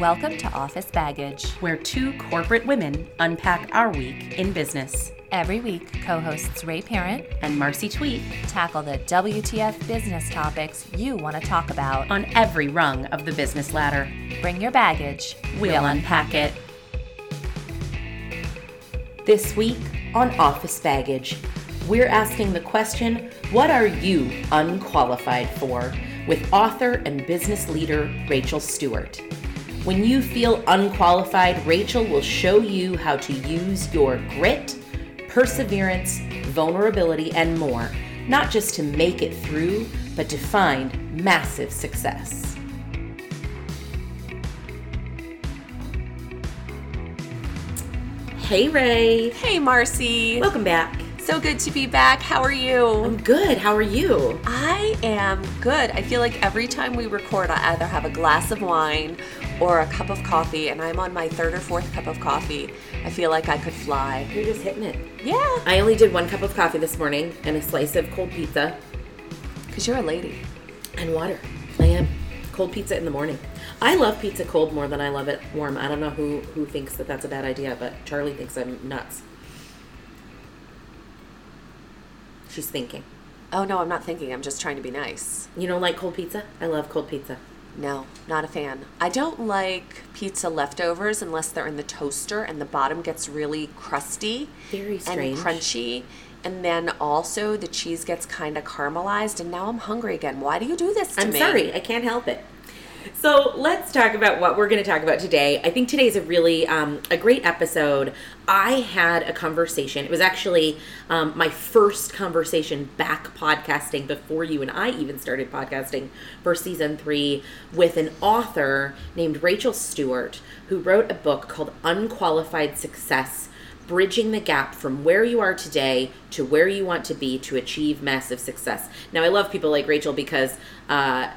Welcome to Office Baggage. where two corporate women unpack our week in business. Every week, co hosts Ray Parent And Marcy Tweet tackle the WTF business topics you want to talk about. on every rung of the business ladder. Bring your baggage. We'll unpack it. This week on Office Baggage, we're asking the question What are you unqualified for? with author and business leader Rachel Stewart. When you feel unqualified, Rachel will show you how to use your grit, perseverance, vulnerability, and more, not just to make it through, but to find massive success. Hey, Ray. Hey, Marcy. Welcome back. So good to be back. How are you? I'm good. How are you? I am good. I feel like every time we record, I either have a glass of wine or a cup of coffee, and I'm on my third or fourth cup of coffee. I feel like I could fly. You're just hitting it. Yeah, I only did one cup of coffee this morning and a slice of cold pizza because you're a lady. and water. I am. Cold pizza in the morning. I love pizza cold more than I love it warm. I don't know who, who thinks that that's a bad idea, but Charlie thinks I'm nuts. She's thinking. Oh, no, I'm not thinking. I'm just trying to be nice. You don't like cold pizza? I love cold pizza. No, not a fan. I don't like pizza leftovers unless they're in the toaster and the bottom gets really crusty Very and crunchy. And then also the cheese gets kind of caramelized, and now I'm hungry again. Why do you do this to I'm me? sorry, I can't help it. So let's talk about what we're going to talk about today. I think today is a really um, a great episode. I had a conversation. It was actually um, my first conversation back podcasting before you and I even started podcasting for season three with an author named Rachel Stewart who wrote a book called Unqualified Success bridging the gap from where you are today to where you want to be to achieve massive success. Now, I love people like Rachel because uh,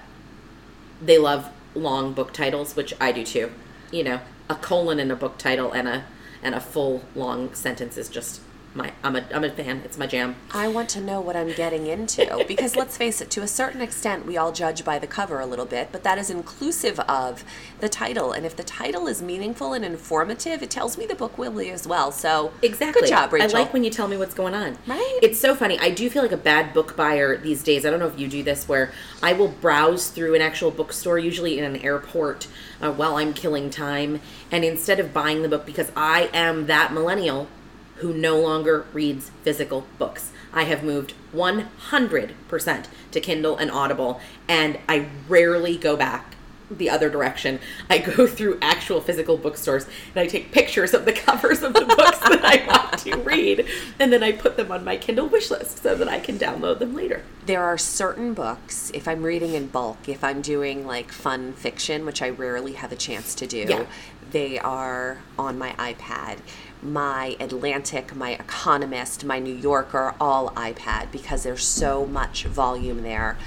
they love long book titles, which I do too. You know, a colon in a book title and a and a full long sentence is just my I'm a I'm a fan. It's my jam. I want to know what I'm getting into because let's face it, to a certain extent, we all judge by the cover a little bit, but that is inclusive of the title. And if the title is meaningful and informative, it tells me the book will be as well. So Exactly. good job, Rachel. I like when you tell me what's going on. Right. It's so funny. I do feel like a bad book buyer these days. I don't know if you do this, where I will browse through an actual bookstore, usually in an airport, uh, while I'm killing time, and instead of buying the book, because I am that millennial who no longer reads physical books. I have moved 100% to Kindle and Audible, and I rarely go back the other direction. I go through actual physical bookstores and I take pictures of the covers of the books that I want to read, and then I put them on my Kindle wish list so that I can download them later. there are certain books, if I'm reading in bulk, if I'm doing like fun fiction, which I rarely have a chance to do, Yeah. they are on my iPad. My Atlantic, my Economist, my New Yorker, all iPad because there's so much volume there.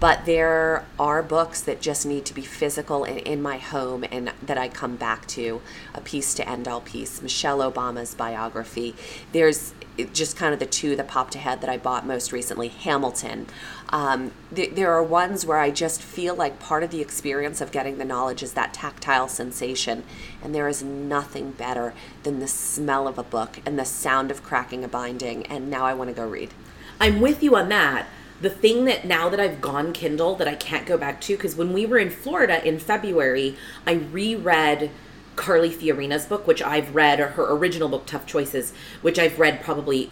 But there are books that just need to be physical and in my home and that I come back to. A Peace to End All Peace, Michelle Obama's biography. There's just kind of the two that popped ahead that I bought most recently Hamilton. Um, th- there are ones where I just feel like part of the experience of getting the knowledge is that tactile sensation. And there is nothing better than the smell of a book and the sound of cracking a binding. And now I want to go read. I'm with you on that. The thing that now that I've gone Kindle that I can't go back to, because when we were in Florida in February, I reread Carly Fiorina's book, which I've read, or her original book, Tough Choices, which I've read probably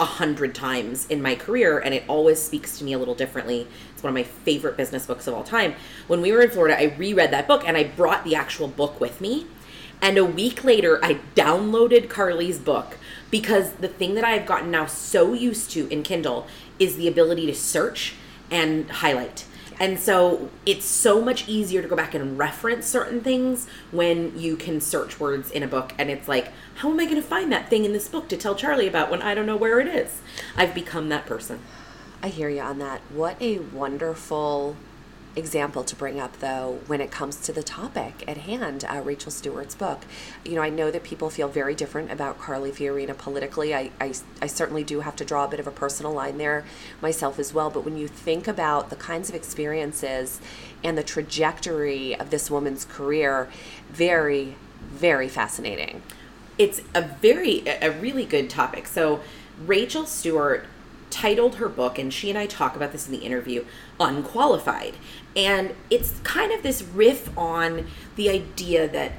a hundred times in my career, and it always speaks to me a little differently. It's one of my favorite business books of all time. When we were in Florida, I reread that book and I brought the actual book with me. And a week later, I downloaded Carly's book because the thing that I've gotten now so used to in Kindle is the ability to search and highlight. And so it's so much easier to go back and reference certain things when you can search words in a book. And it's like, how am I going to find that thing in this book to tell Charlie about when I don't know where it is? I've become that person. I hear you on that. What a wonderful example to bring up, though, when it comes to the topic at hand, uh, Rachel Stewart's book. You know, I know that people feel very different about Carly Fiorina politically. I, I, I certainly do have to draw a bit of a personal line there myself as well. But when you think about the kinds of experiences and the trajectory of this woman's career, very, very fascinating. It's a very, a really good topic. So, Rachel Stewart titled her book, and she and I talk about this in the interview, Unqualified. And it's kind of this riff on the idea that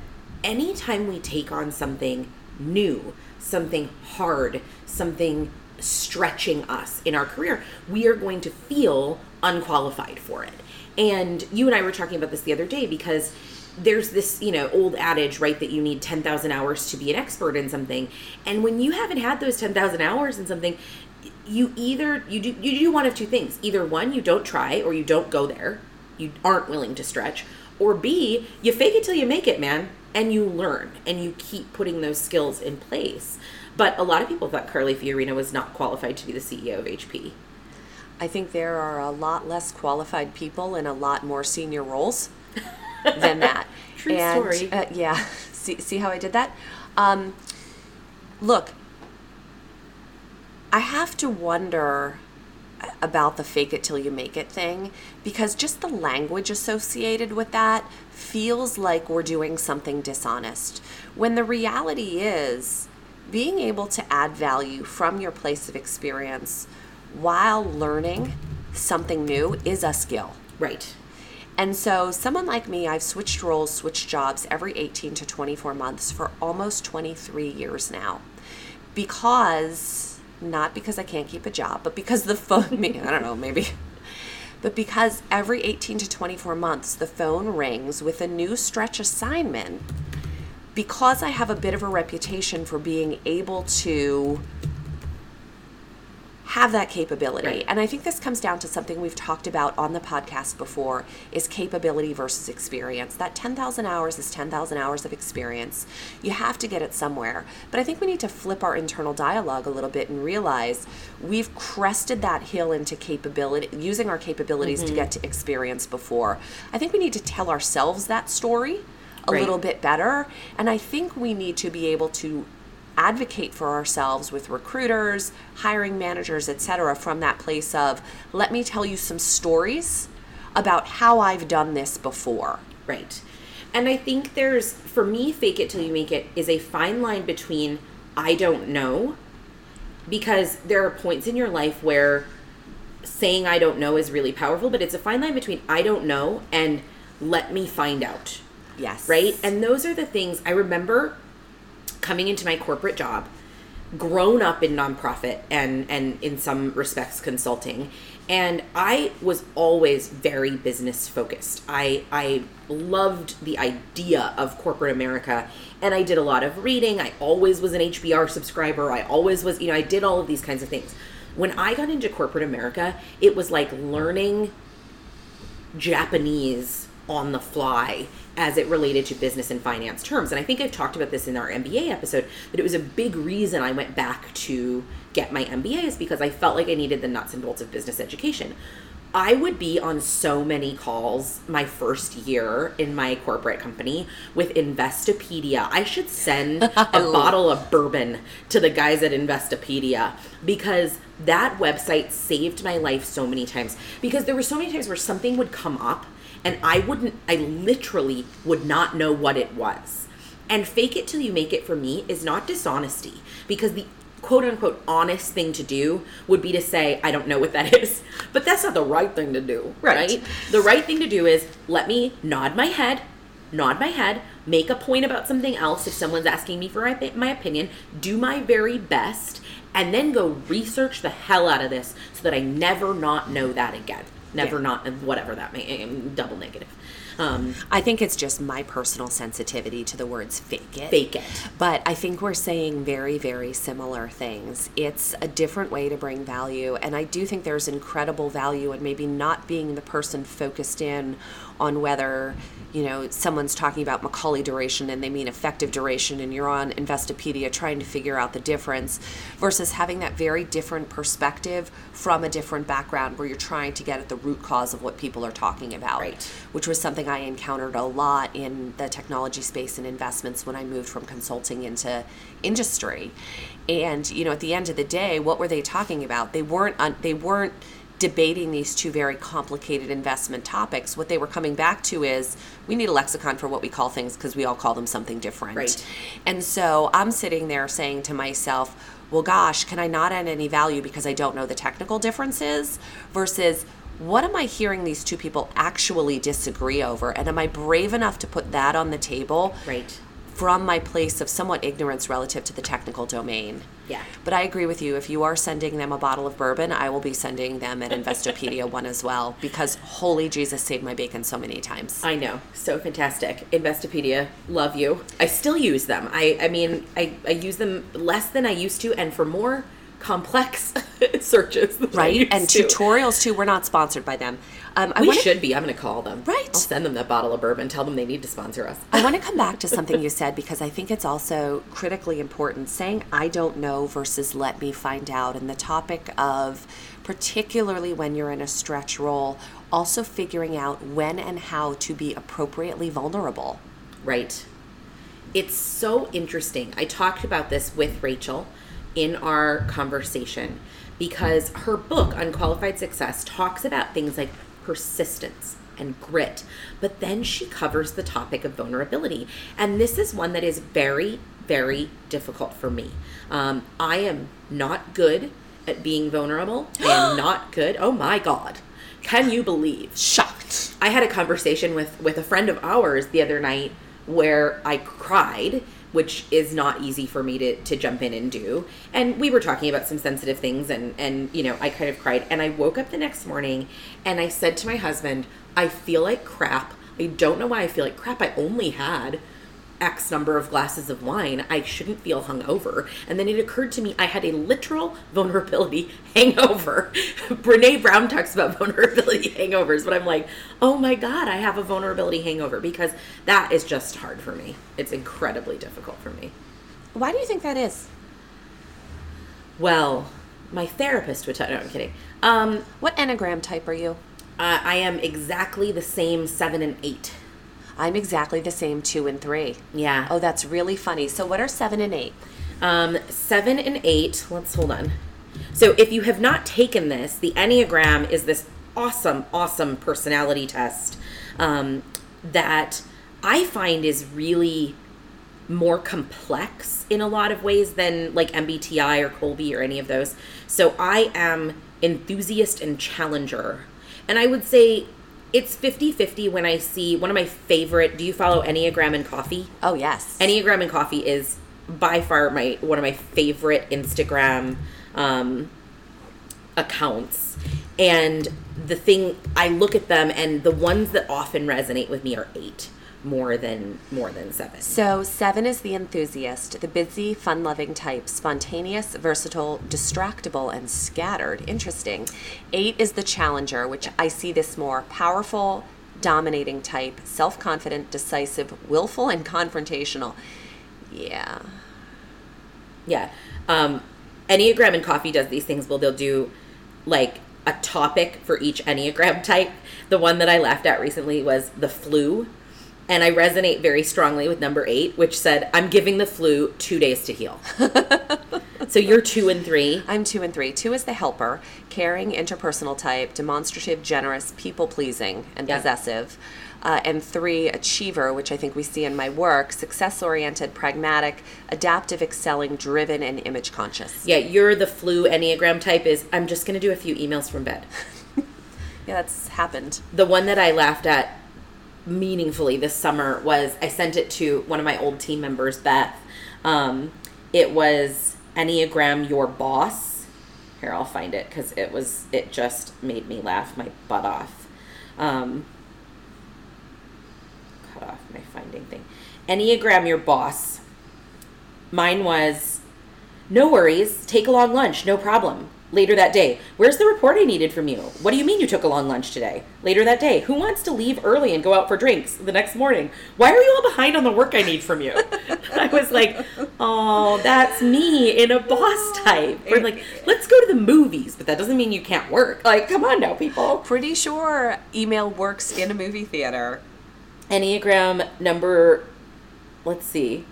anytime we take on something new, something hard, something stretching us in our career, we are going to feel unqualified for it. And you and I were talking about this the other day because there's this, you know, old adage, right, that you need 10,000 hours to be an expert in something. And when you haven't had those 10,000 hours in something, you either you do you do one of two things. Either one, you don't try or you don't go there. You aren't willing to stretch. Or B, you fake it till you make it, man, and you learn and you keep putting those skills in place. But a lot of people thought Carly Fiorina was not qualified to be the CEO of HP. I think there are a lot less qualified people in a lot more senior roles than that. True and, story. Uh, yeah. See, see how I did that? Um, look, I have to wonder about the fake it till you make it thing because just the language associated with that feels like we're doing something dishonest. When the reality is, being able to add value from your place of experience while learning something new is a skill. Right. And so, someone like me, I've switched roles, switched jobs every 18 to 24 months for almost 23 years now. Because, not because I can't keep a job, but because the phone, I don't know, maybe, but because every 18 to 24 months the phone rings with a new stretch assignment, because I have a bit of a reputation for being able to have that capability. Right. And I think this comes down to something we've talked about on the podcast before is capability versus experience. That 10,000 hours is 10,000 hours of experience. You have to get it somewhere. But I think we need to flip our internal dialogue a little bit and realize we've crested that hill into capability using our capabilities to mm-hmm. get to experience before. I think we need to tell ourselves that story a Right. little bit better. And I think we need to be able to advocate for ourselves with recruiters, hiring managers, etc. from that place of let me tell you some stories about how I've done this before. Right. And I think there's, for me, fake it till you make it is a fine line between I don't know, because there are points in your life where saying I don't know is really powerful, but it's a fine line between I don't know and let me find out. Yes. Right? And those are the things I remember coming into my corporate job, grown up in nonprofit and and in some respects consulting, and I was always very business focused. I I loved the idea of corporate America and I did a lot of reading. I always was an HBR subscriber. I always was, you know, I did all of these kinds of things. When I got into corporate America, it was like learning Japanese on the fly as it related to business and finance terms. And I think I've talked about this in our MBA episode that it was a big reason I went back to get my MBA is because I felt like I needed the nuts and bolts of business education. I would be on so many calls my first year in my corporate company with Investopedia. I should send a bottle of bourbon to the guys at Investopedia because that website saved my life so many times. Because there were so many times where something would come up and I wouldn't, I literally would not know what it was. And fake it till you make it for me is not dishonesty because the quote unquote honest thing to do would be to say, I don't know what that is. But that's not the right thing to do, Right. right? The right thing to do is let me nod my head, nod my head, make a point about something else if someone's asking me for my, my opinion, do my very best, and then go research the hell out of this so that I never not know that again. Never Yeah. not, whatever that may, double negative. Um, I think it's just my personal sensitivity to the words fake it. Fake it. But I think we're saying very, very similar things. It's a different way to bring value. And I do think there's incredible value in maybe not being the person focused in on whether you know someone's talking about Macaulay duration and they mean effective duration and you're on Investopedia trying to figure out the difference versus having that very different perspective from a different background where you're trying to get at the root cause of what people are talking about Right. which was something I encountered a lot in the technology space and investments when I moved from consulting into industry. And you know, at the end of the day, what were they talking about? They weren't un- they weren't debating these two very complicated investment topics. What they were coming back to is we need a lexicon for what we call things because we all call them something different. Right. And so I'm sitting there saying to myself, well, gosh, can I not add any value because I don't know the technical differences versus what am I hearing these two people actually disagree over? And am I brave enough to put that on the table Right. From my place of somewhat ignorance relative to the technical domain? Yeah. But I agree with you. If you are sending them a bottle of bourbon, I will be sending them an Investopedia one as well because holy Jesus saved my bacon so many times. I know, so fantastic. Investopedia, love you. I still use them. I, I mean, I, I use them less than I used to, and for more complex searches. right? And to. tutorials too. We're not sponsored by them. Um, I We wanna- should be. I'm going to call them. Right. I'll send them that bottle of bourbon. Tell them they need to sponsor us. I want to come back to something you said because I think it's also critically important saying I don't know versus let me find out. And the topic of, particularly when you're in a stretch role, also figuring out when and how to be appropriately vulnerable. Right. It's so interesting. I talked about this with Rachel in our conversation because her book, Unqualified Success, talks about things like persistence and grit, but then she covers the topic of vulnerability. And this is one that is very, very difficult for me. Um, I am not good at being vulnerable. I am not good. Oh my God. Can you believe? Shocked. I had a conversation with with a friend of ours the other night where I cried, which is not easy for me to to jump in and do. And we were talking about some sensitive things and and you know, I kind of cried and I woke up the next morning and I said to my husband, I feel like crap. I don't know why I feel like crap. I only had X number of glasses of wine, I shouldn't feel hungover. And then it occurred to me I had a literal vulnerability hangover. Brene Brown talks about vulnerability hangovers, but I'm like, oh my God, I have a vulnerability hangover because that is just hard for me. It's incredibly difficult for me. Why do you think that is? Well, my therapist would tell no, I'm kidding. Um, What Enneagram type are you? uh, I am exactly the same seven and eight. I'm exactly the same two and three. Yeah. Oh, that's really funny. So, what are seven and eight? Um, seven and eight. Let's hold on. So, if you have not taken this, the Enneagram is this awesome, awesome personality test um, that I find is really more complex in a lot of ways than like MBTI or Kolbe or any of those. So, I am enthusiast and challenger. And I would say it's 50 50 when I see one of my favorite. Do you follow Enneagram and Coffee? Oh, yes. Enneagram and Coffee is by far my one of my favorite Instagram um, accounts. And the thing I look at them, and the ones that often resonate with me are eight more than more than seven. So, seven is the enthusiast, the busy, fun loving type, spontaneous, versatile, distractible, and scattered. Interesting. Eight is the challenger, which I see this more powerful, dominating type, self confident, decisive, willful, and confrontational. Yeah. Yeah. Um, Enneagram and Coffee does these things. Well, they'll do like a topic for each Enneagram type. The one that I laughed at recently was the flu. And I resonate very strongly with number eight, which said, I'm giving the flu two days to heal. so you're two and three. I'm two and three. Two is the helper, caring, interpersonal type, demonstrative, generous, people pleasing, and Yeah. possessive. Uh, and three, achiever, which I think we see in my work, success oriented, pragmatic, adaptive, excelling, driven, and image conscious. Yeah, you're the flu Enneagram type is, I'm just going to do a few emails from bed. Yeah, that's happened. the one that I laughed at meaningfully this summer was I sent it to one of my old team members, Beth. Um, it was Enneagram Your Boss. Here, I'll find it because it was it just made me laugh my butt off. Um, cut off my finding thing. Enneagram your boss. Mine was no worries, take a long lunch, no problem. Later that day, where's the report I needed from you? What do you mean you took a long lunch today? Later that day, who wants to leave early and go out for drinks the next morning? Why are you all behind on the work I need from you? I was like, oh, that's me in a boss type. We're like, let's go to the movies, but that doesn't mean you can't work. Like, come on now, people. Pretty sure email works in a movie theater. Enneagram number, let's see.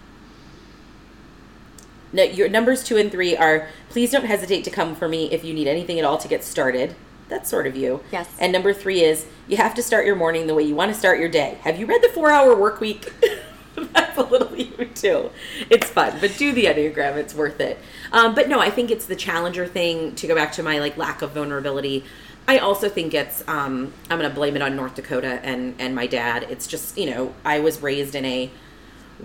No, your numbers two and three are please don't hesitate to come for me if you need anything at all to get started. That's sort of you. Yes. And number three is you have to start your morning the way you want to start your day. Have you read the four hour work week? That's a little you too. It's fun, but do the Enneagram. It's worth it. Um, but no, I think it's the challenger thing to go back to my like lack of vulnerability. I also think it's um, I'm gonna blame it on North Dakota and and my dad. It's just you know I was raised in a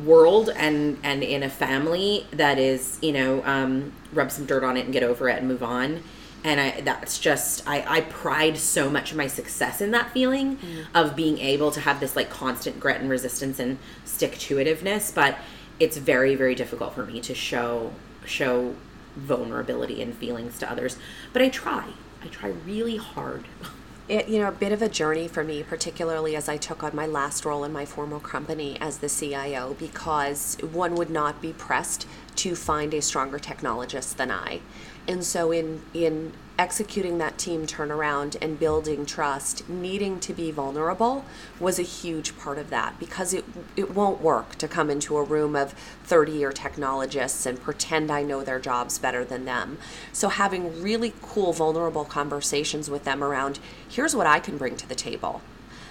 world and and in a family that is you know um, rub some dirt on it and get over it and move on. And I that's just I, I pride so much of my success in that feeling of being able to have this like constant grit and resistance and stick to itiveness but it's very very difficult for me to show show vulnerability and feelings to others. But I try. I try really hard it you know a bit of a journey for me particularly as i took on my last role in my former company as the cio because one would not be pressed to find a stronger technologist than i. And so in in executing that team turnaround and building trust needing to be vulnerable was a huge part of that because it it won't work to come into a room of 30 year technologists and pretend I know their jobs better than them so having really cool vulnerable conversations with them around here's what I can bring to the table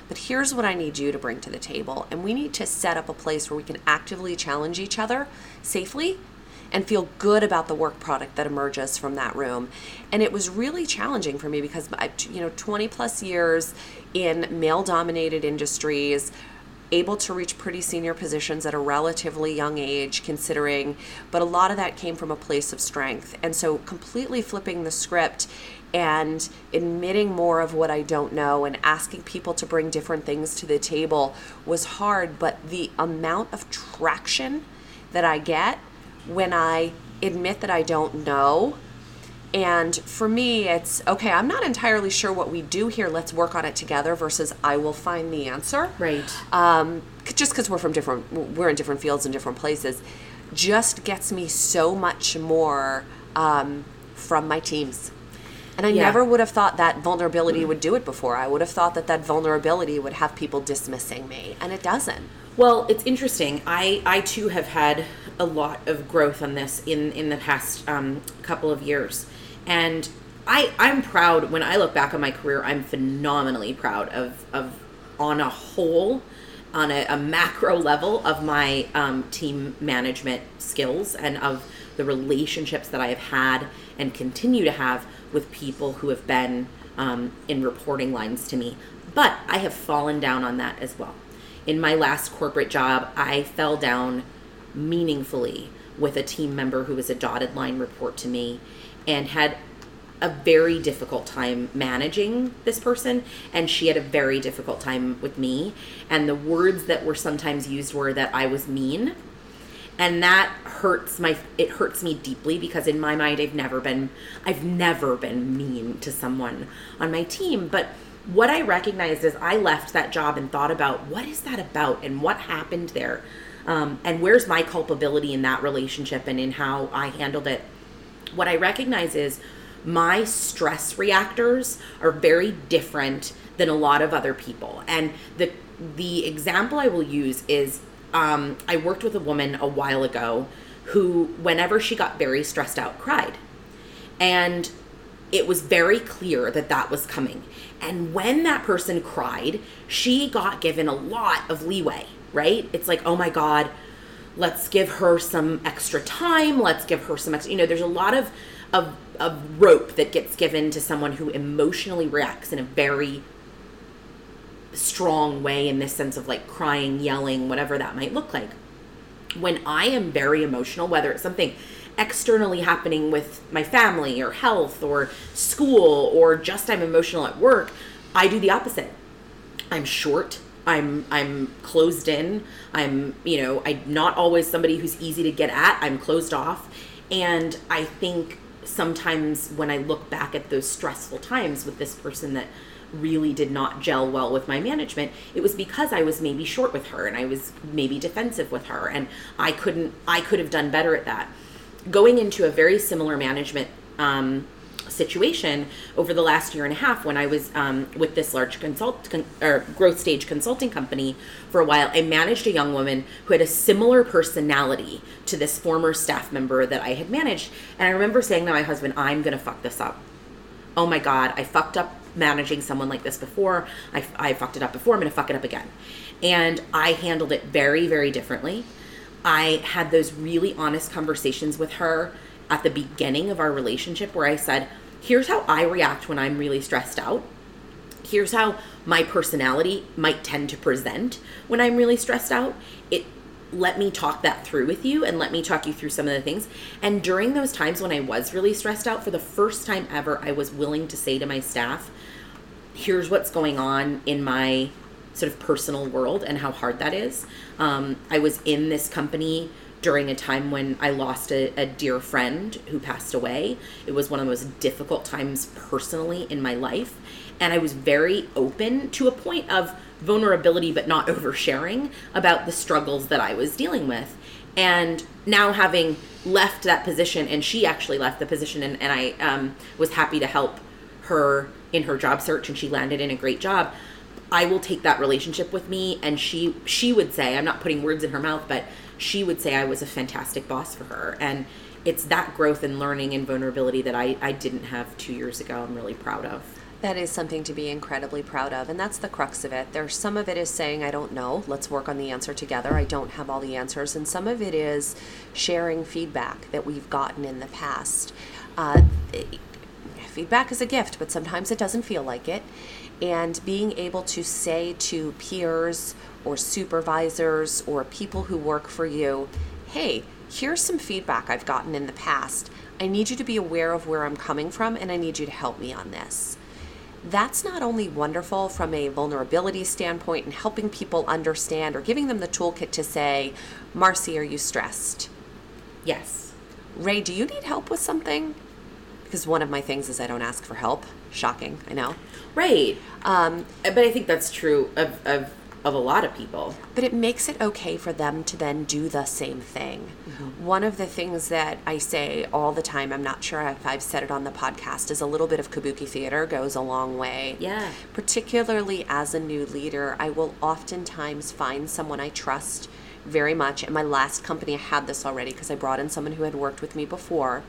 but here's what I need you to bring to the table. And we need to set up a place where we can actively challenge each other safely and feel good about the work product that emerges from that room. And it was really challenging for me because I, you know, 20 plus years in male dominated industries, able to reach pretty senior positions at a relatively young age considering but a lot of that came from a place of strength and so completely flipping the script and admitting more of what I don't know and asking people to bring different things to the table was hard but the amount of traction that I get when I admit that I don't know. And for me, it's okay, I'm not entirely sure what we do here. Let's work on it together versus I will find the answer. right Um, just because we're from different, we're in different fields and different places, just gets me so much more um, from my teams. And I Yeah. never would have thought that vulnerability would do it before. I would have thought that that vulnerability would have people dismissing me, and it doesn't. Well, it's interesting. I I too have had a lot of growth on this in in the past um, couple of years, and I I'm proud when I look back on my career. I'm phenomenally proud of of on a whole, on a, a macro level of my um, team management skills and of the relationships that I have had and continue to have with people who have been um, in reporting lines to me. But I have fallen down on that as well. In my last corporate job, I fell down meaningfully with a team member who was a dotted line report to me and had a very difficult time managing this person and she had a very difficult time with me. And the words that were sometimes used were that I was mean and that hurts my it hurts me deeply because in my mind I've never been I've never been mean to someone on my team. But what I recognized is I left that job and thought about what is that about? And what happened there? Um, and where's my culpability in that relationship and in how I handled it? What I recognize is my stress reactors are very different than a lot of other people. And the the example I will use is um, I worked with a woman a while ago who, whenever she got very stressed out, cried, and it was very clear that that was coming. And when that person cried, she got given a lot of leeway. Right? It's like, oh my god, let's give her some extra time let's give her some extra you know there's a lot of of, of rope that gets given to someone who emotionally reacts in a very strong way in this sense of like crying yelling whatever that might look like when i am very emotional whether it's something externally happening with my family or health or school or just i'm emotional at work i do the opposite i'm short I'm I'm closed in. I'm you know I'm not always somebody who's easy to get at. I'm closed off, and I think sometimes when I look back at those stressful times with this person that really did not gel well with my management, it was because I was maybe short with her and I was maybe defensive with her and I couldn't I could have done better at that. Going into a very similar management um, situation over the last year and a half when I was um, with this large consult con- or growth stage consulting company for a while. I managed a young woman who had a similar personality to this former staff member that I had managed, and I remember saying to my husband, "I'm going to fuck this up." Oh my god, I fucked up managing someone like this before. I, I fucked it up before. I'm going to fuck it up again. And I handled it very, very differently. I had those really honest conversations with her at the beginning of our relationship where I said, here's how I react when I'm really stressed out. Here's how my personality might tend to present when I'm really stressed out. It let me talk that through with you and let me talk you through some of the things. And during those times when I was really stressed out, for the first time ever, I was willing to say to my staff, here's what's going on in my sort of personal world and how hard that is. Um, I was in this company during a time when I lost a, a, dear friend who passed away. It was one of the most difficult times personally in my life. And I was very open to a point of vulnerability, but not oversharing about the struggles that I was dealing with. And now having left that position, and she actually left the position, and, and I um, was happy to help her in her job search, and she landed in a great job. I will take that relationship with me, and she she would say, I'm not putting words in her mouth, but she would say I was a fantastic boss for her. And it's that growth and learning and vulnerability that I, I didn't have two years ago. I'm really proud of. That is something to be incredibly proud of. And that's the crux of it. There's some of it is saying, I don't know, let's work on the answer together. I don't have all the answers. And some of it is sharing feedback that we've gotten in the past. Uh, feedback is a gift, but sometimes it doesn't feel like it. And being able to say to peers or supervisors or people who work for you, hey, here's some feedback I've gotten in the past. I need you to be aware of where I'm coming from and I need you to help me on this that's not only wonderful from a vulnerability standpoint and helping people understand or giving them the toolkit to say, Marcy, are you stressed? Yes. Ray, do you need help with something? Because one of my things is I don't ask for help. Shocking, I know. Right. Um, but I think that's true of, of of a lot of people. But it makes it okay for them to then do the same thing. Mm-hmm. One of the things that I say all the time, I'm not sure if I've said it on the podcast, is a little bit of kabuki theater goes a long way. Yeah. Particularly as a new leader, I will oftentimes find someone I trust very much. In my last company, I had this already because I brought in someone who had worked with me before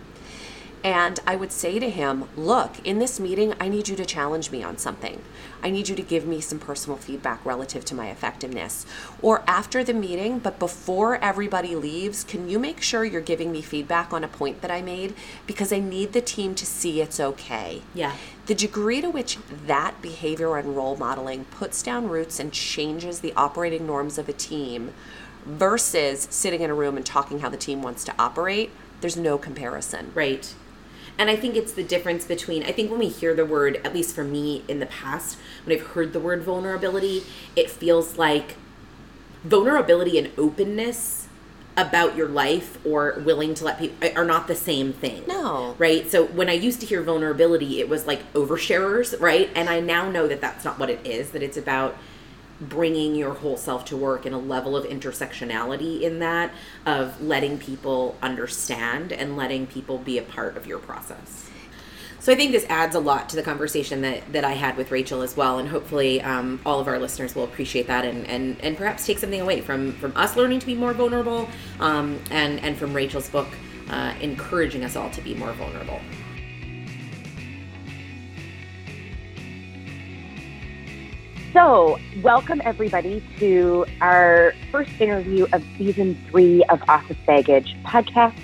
and I would say to him, Look, in this meeting, I need you to challenge me on something. I need you to give me some personal feedback relative to my effectiveness. Or after the meeting, but before everybody leaves, can you make sure you're giving me feedback on a point that I made? Because I need the team to see it's okay. Yeah. The degree to which that behavior and role modeling puts down roots and changes the operating norms of a team versus sitting in a room and talking how the team wants to operate, there's no comparison. Right. And I think it's the difference between, I think when we hear the word, at least for me in the past, when I've heard the word vulnerability, it feels like vulnerability and openness about your life or willing to let people are not the same thing. No. Right? So when I used to hear vulnerability, it was like oversharers, right? And I now know that that's not what it is, that it's about bringing your whole self to work and a level of intersectionality in that of letting people understand and letting people be a part of your process. So i think this adds a lot to the conversation that, that i had with rachel as well and hopefully um, all of our listeners will appreciate that and, and, and perhaps take something away from, from us learning to be more vulnerable um, and, and from rachel's book uh, encouraging us all to be more vulnerable So, welcome everybody to our first interview of season three of Office Baggage podcast.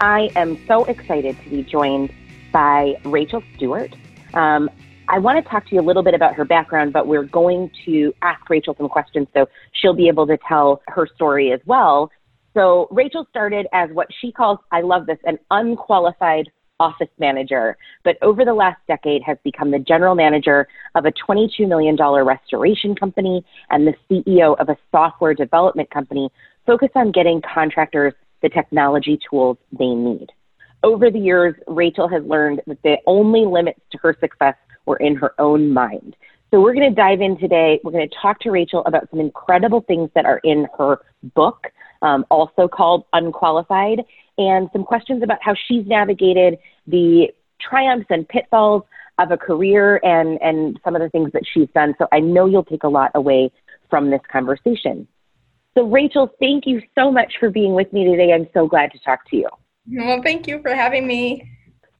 I am so excited to be joined by Rachel Stewart. Um, I want to talk to you a little bit about her background, but we're going to ask Rachel some questions so she'll be able to tell her story as well. So, Rachel started as what she calls, I love this, an unqualified office manager, but over the last decade has become the general manager of a $22 million restoration company and the CEO of a software development company focused on getting contractors the technology tools they need. Over the years, Rachel has learned that the only limits to her success were in her own mind. So we're going to dive in today. We're going to talk to Rachel about some incredible things that are in her book, um, also called Unqualified, and some questions about how she's navigated the triumphs and pitfalls of a career and, and some of the things that she's done. So I know you'll take a lot away from this conversation. So, Rachel, thank you so much for being with me today. I'm so glad to talk to you. Well, thank you for having me.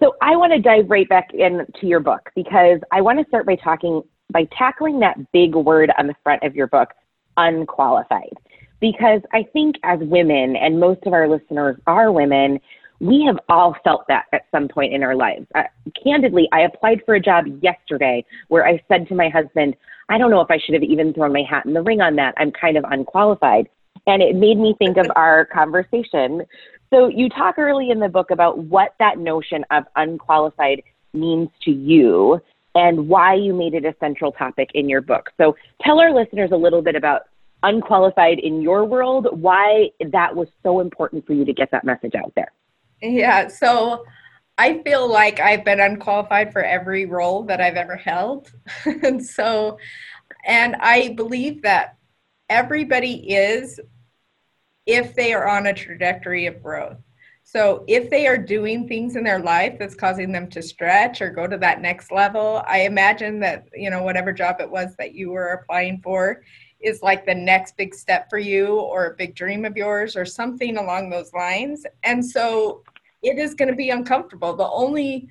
So, I want to dive right back into your book because I want to start by talking, by tackling that big word on the front of your book, unqualified. Because I think as women, and most of our listeners are women, we have all felt that at some point in our lives. Uh, candidly, I applied for a job yesterday where I said to my husband, I don't know if I should have even thrown my hat in the ring on that. I'm kind of unqualified. And it made me think of our conversation. So, you talk early in the book about what that notion of unqualified means to you and why you made it a central topic in your book. So, tell our listeners a little bit about unqualified in your world, why that was so important for you to get that message out there. Yeah, so I feel like I've been unqualified for every role that I've ever held. and so, and I believe that everybody is if they are on a trajectory of growth. So, if they are doing things in their life that's causing them to stretch or go to that next level, I imagine that, you know, whatever job it was that you were applying for is like the next big step for you or a big dream of yours or something along those lines. And so, it is going to be uncomfortable. The only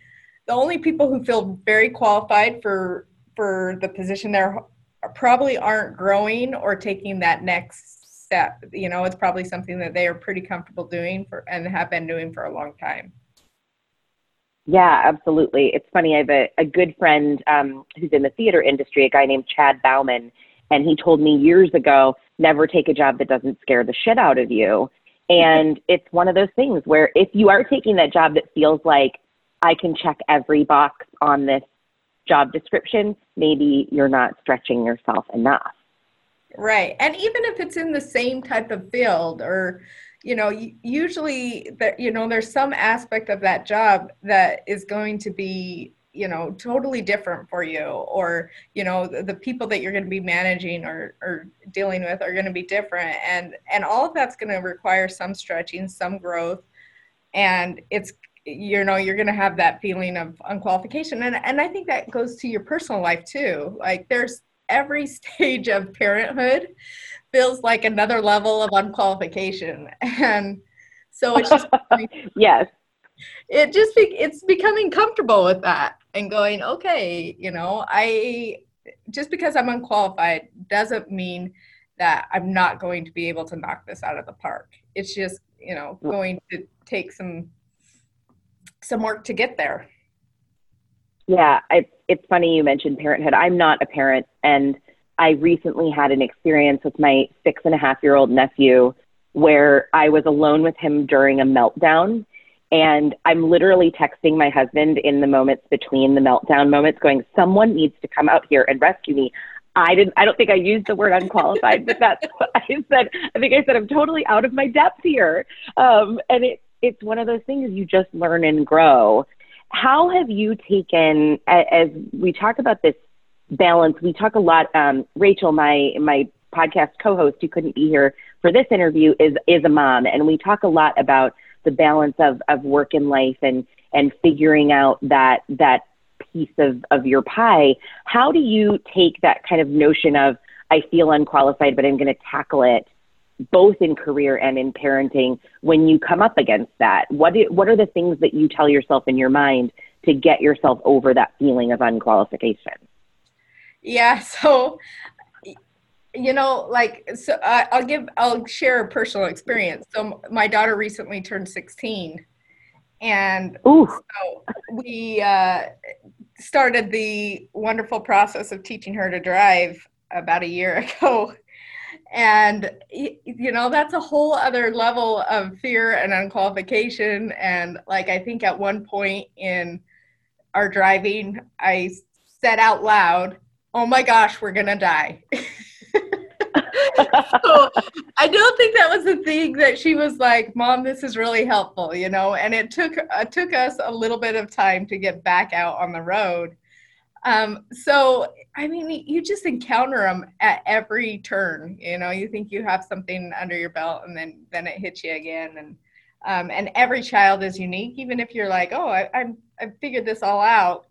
the only people who feel very qualified for for the position there probably aren't growing or taking that next step. You know, it's probably something that they are pretty comfortable doing for and have been doing for a long time. Yeah, absolutely. It's funny. I have a, a good friend um, who's in the theater industry, a guy named Chad Bauman, and he told me years ago never take a job that doesn't scare the shit out of you. And it's one of those things where if you are taking that job that feels like I can check every box on this job description, maybe you're not stretching yourself enough. Right. And even if it's in the same type of field or you know usually that you know there's some aspect of that job that is going to be you know totally different for you or you know the, the people that you're going to be managing or, or dealing with are going to be different and and all of that's going to require some stretching some growth and it's you know you're going to have that feeling of unqualification and and i think that goes to your personal life too like there's every stage of parenthood feels like another level of unqualification and so it's just yes. It just be, it's becoming comfortable with that and going okay you know i just because i'm unqualified doesn't mean that i'm not going to be able to knock this out of the park. It's just you know going to take some some work to get there. Yeah I, it's funny you mentioned parenthood. I'm not a parent and i recently had an experience with my six and a half year old nephew where i was alone with him during a meltdown and I'm literally texting my husband in the moments between the meltdown moments, going, someone needs to come out here and rescue me. I didn't, I don't think I used the word unqualified, but that's what I said. I think I said, I'm totally out of my depth here. Um, and it, it's one of those things you just learn and grow. How have you taken, as we talk about this balance, we talk a lot, um, Rachel, my, my podcast co-host who couldn't be here for this interview is, is a mom. And we talk a lot about the balance of, of work and life and, and figuring out that, that piece of, of your pie. How do you take that kind of notion of, I feel unqualified, but I'm going to tackle it both in career and in parenting when you come up against that? What, do, what are the things that you tell yourself in your mind to get yourself over that feeling of unqualification? Yeah, so you know like so I, i'll give i'll share a personal experience. So my daughter recently turned 16 and Ooh. so we uh, started the wonderful process of teaching her to drive about a year ago. And you know that's a whole other level of fear and unqualification. And like i think at one point in our driving i said out loud oh my gosh we're gonna die so i don't think that was the thing that she was like mom this is really helpful you know and it took uh, took us a little bit of time to get back out on the road um, so I mean, you just encounter them at every turn. You know, you think you have something under your belt, and then then it hits you again. And um, and every child is unique. Even if you're like, oh, I I, I figured this all out,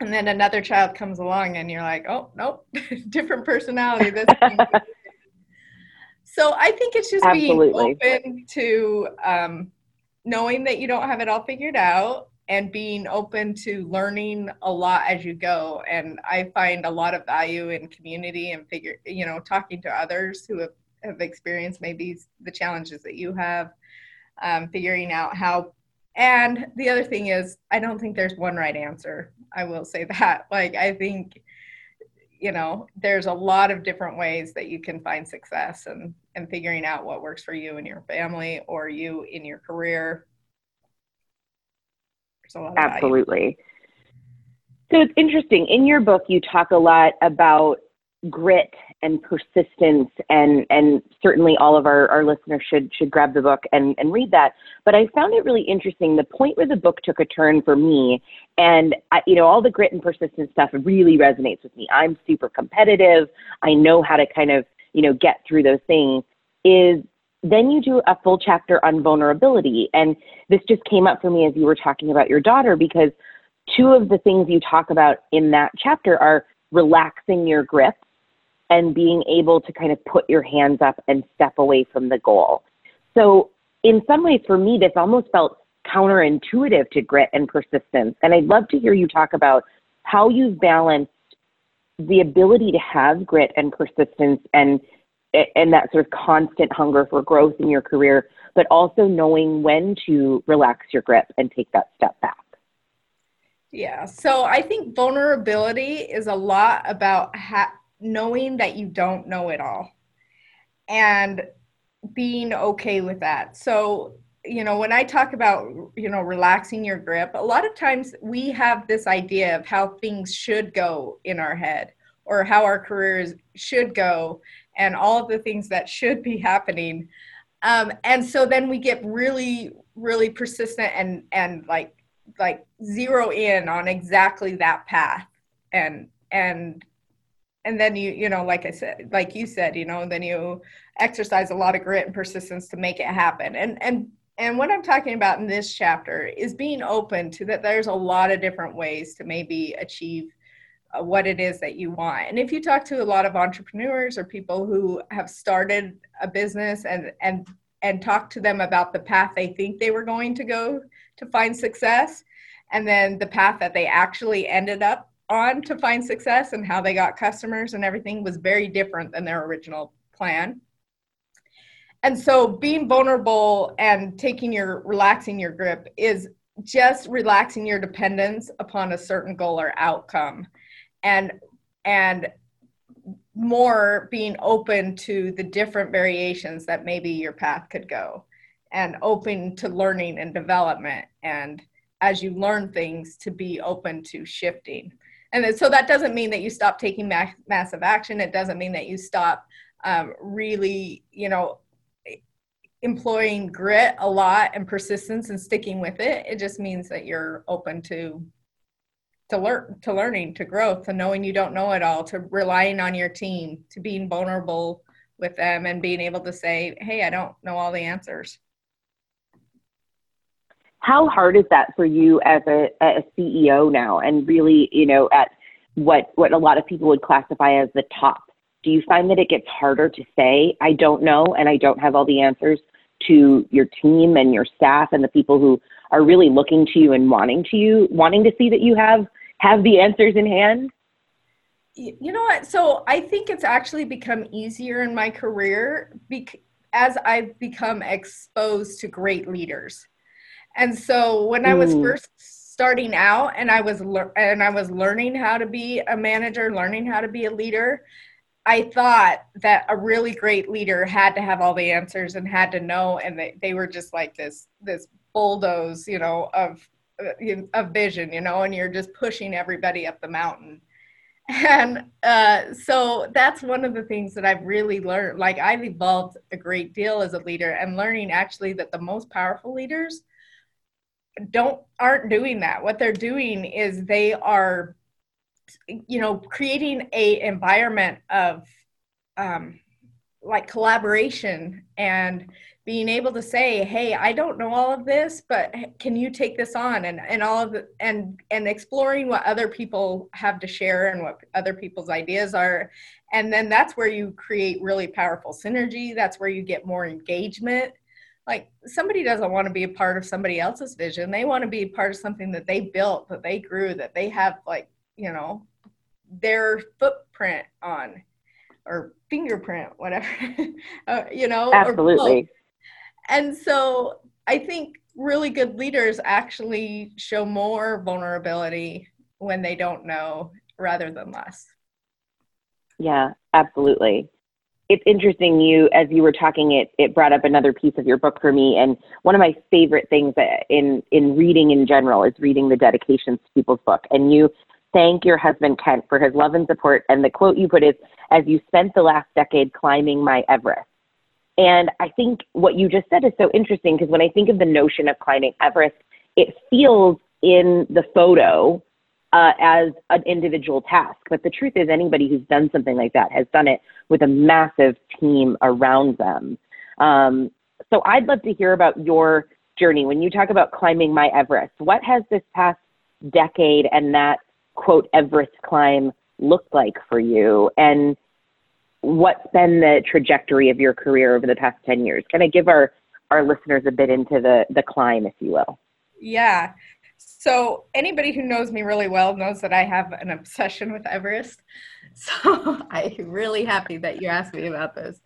and then another child comes along, and you're like, oh, nope, different personality. This. so I think it's just Absolutely. being open to um, knowing that you don't have it all figured out and being open to learning a lot as you go. And i find a lot of value in community and figure you know talking to others who have, have experienced maybe the challenges that you have um, figuring out how. And the other thing is i don't think there's one right answer. I will say that. Like i think you know there's a lot of different ways that you can find success and and figuring out what works for you and your family or you in your career Absolutely. So it's interesting. In your book, you talk a lot about grit and persistence and and certainly all of our, our listeners should should grab the book and, and read that. But I found it really interesting the point where the book took a turn for me and I, you know all the grit and persistence stuff really resonates with me. I'm super competitive. I know how to kind of, you know, get through those things is then you do a full chapter on vulnerability. And this just came up for me as you were talking about your daughter, because two of the things you talk about in that chapter are relaxing your grip and being able to kind of put your hands up and step away from the goal. So, in some ways, for me, this almost felt counterintuitive to grit and persistence. And I'd love to hear you talk about how you've balanced the ability to have grit and persistence and and that sort of constant hunger for growth in your career, but also knowing when to relax your grip and take that step back. Yeah. So I think vulnerability is a lot about ha- knowing that you don't know it all and being okay with that. So, you know, when I talk about, you know, relaxing your grip, a lot of times we have this idea of how things should go in our head or how our careers should go and all of the things that should be happening. Um, and so then we get really, really persistent and and like like zero in on exactly that path and and and then you you know like i said like you said you know then you exercise a lot of grit and persistence to make it happen and and and what i'm talking about in this chapter is being open to that there's a lot of different ways to maybe achieve uh, what it is that you want. And if you talk to a lot of entrepreneurs or people who have started a business and and and talk to them about the path they think they were going to go to find success and then the path that they actually ended up on to find success and how they got customers and everything was very different than their original plan. And so being vulnerable and taking your relaxing your grip is just relaxing your dependence upon a certain goal or outcome. And and more being open to the different variations that maybe your path could go. And open to learning and development. And as you learn things to be open to shifting and so that doesn't mean that you stop taking ma- massive action. It doesn't mean that you stop um, really you know employing grit a lot and persistence and sticking with it. It just means that you're open to to learn to learning to growth to knowing you don't know it all to relying on your team to being vulnerable with them and being able to say hey i don't know all the answers how hard is that for you as a, a ceo now and really you know at what what a lot of people would classify as the top do you find that it gets harder to say i don't know and i don't have all the answers to your team and your staff and the people who are really looking to you and wanting to you wanting to see that you have have the answers in hand? You know what? So I think it's actually become easier in my career bec- as I've become exposed to great leaders. And so when I was mm. first starting out and I was and I was learning how to be a manager, learning how to be a leader, I thought that a really great leader had to have all the answers and had to know, and they, they were just like this this bulldoze, you know, of of vision, you know, and you're just pushing everybody up the mountain. And uh, so that's one of the things that I've really learned. Like I've evolved a great deal as a leader, and learning actually that the most powerful leaders don't aren't doing that. What they're doing is they are you know creating a environment of um, like collaboration and being able to say hey i don't know all of this but can you take this on? And and all of the and and exploring what other people have to share and what other people's ideas are. And then that's where you create really powerful synergy. That's where you get more engagement like somebody doesn't want to be a part of somebody else's vision. They want to be a part of something that they built that they grew that they have like you know their footprint on or fingerprint whatever uh, you know absolutely. and so i think really good leaders actually show more vulnerability when they don't know rather than less. Yeah absolutely it's interesting you as you were talking it it brought up another piece of your book for me and one of my favorite things in in reading in general is reading the dedications to people's book and you thank your husband Kent for his love and support. And the quote you put is, as you spent the last decade climbing my Everest. And I think what you just said is so interesting because when I think of the notion of climbing Everest, it feels in the photo uh, as an individual task. But the truth is, anybody who's done something like that has done it with a massive team around them. Um, so I'd love to hear about your journey. When you talk about climbing my Everest, what has this past decade and that quote Everest climb looked like for you and what's been the trajectory of your career over the past 10 years kind of give our our listeners a bit into the the climb if you will yeah so anybody who knows me really well knows that i have an obsession with everest. So i'm really happy that you asked me about this.